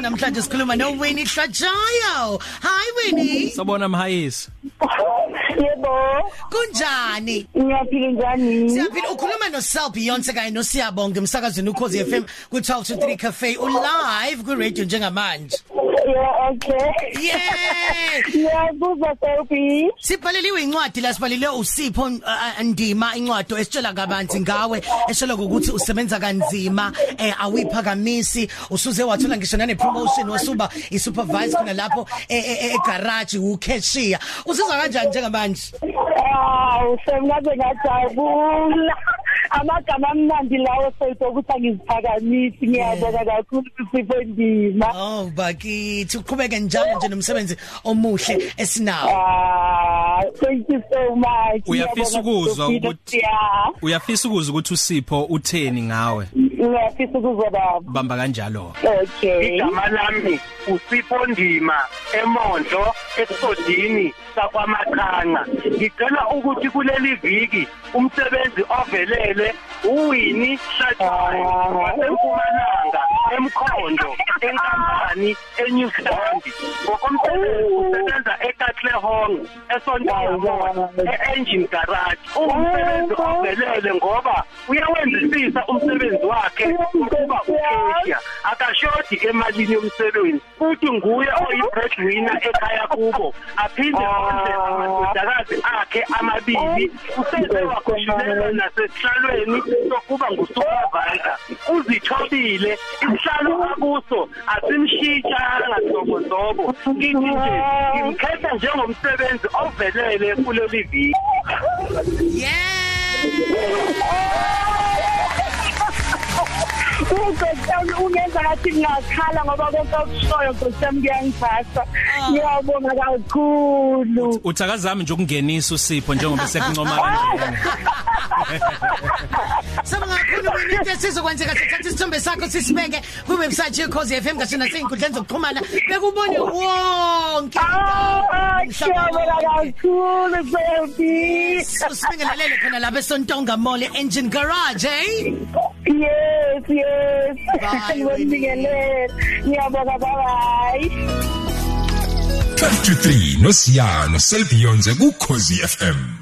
Namhlanje sikhuluma no Winnie Hlajayo. Hi Winnie. Sabona mhayisi. Yebo. Kunjani? Ngiyaphila njani? Siyaphila ukhuluma no Sel Beyonce kanye no Siyabonga emsakazweni ukhozi FM ku 12 to 3 cafe u live ku radio njengamanje. Yeah, okay. Yeah. Ngiyabuzwa Sophie. Sibhaleliwe incwadi la sibhalile uSipho uh, uh, Ndima incwadi esitshela kabanzi ngawe eshela ukuthi usebenza kanzima eh awipha kamisi usuze wathola ngisho nane promotion wasuba isupervisor kuna lapho egarage u cashier usizwa kanjani njengamanje Ah, usemnaze ngajabula. Amagama amnandi lawo sokuthi angiziphakamisi ngiyabonga kakhulu sipho ndima. oh bakithi uqhubeke njalo nje nomsebenzi omuhle esinawo Ah, thank you so much. Uyafisa ukuzwa ukuthi Yeah. uyafisa ukuzwa ukuthi uSipho utheni ngawe Ngiyafisa ukuzwa baba. bamba kanjalo Okay. igama lami usipho ndima emondlo ekusodini sakwamaqhanga ngicela ukuthi kuleli viki umsebenzi ovelele uwini Hlajayo wasempumalanga emkhondo enkampani eNew Zealand. Ngokomsebenzi usebenza eKatlehong eSonto e-engine garage. Umsebenzi ovelele ngoba uyawenzisisa umsebenzi wakhe ukuba ukesha akashodi emalini yomsebenzi futhi nguye oyi-breadwinner ekhaya kubo. Aphinde ondle amadodakazi akhe amabili. Useze wakhushulelwa nasesihlalweni sokuba ngusupervisor. Uzithobile isihlalo akuso asimshitshanga zobozobo ngithi nje ngimkhetha njengomsebenzi ovelele kuleli viki. Ukhosi ungenza ngathi ngiyakhala ngoba konke okushoyo Nkosi yami kuyangiphatha. Ngiyabonga kakhulu. uthakazami nje ukungenisa uSipho njengoba sekuncoma kanjani Sabonga kakhulu Winnie into esizokwenzeka sithatha isithombe sakho sisibeke ku website yeCozi FM ngasho nasey'nkundleni zokuxhumana bekubone wonke Ah, ngiyabonga kakhulu baby. usibingelele khona lapha eSontonga Mall Engine Garage eh Yes, yes. Bye, Ngibongelele. Ngiyabonga bye. 12 to 3 noSiyano Selbionze ku Khosi FM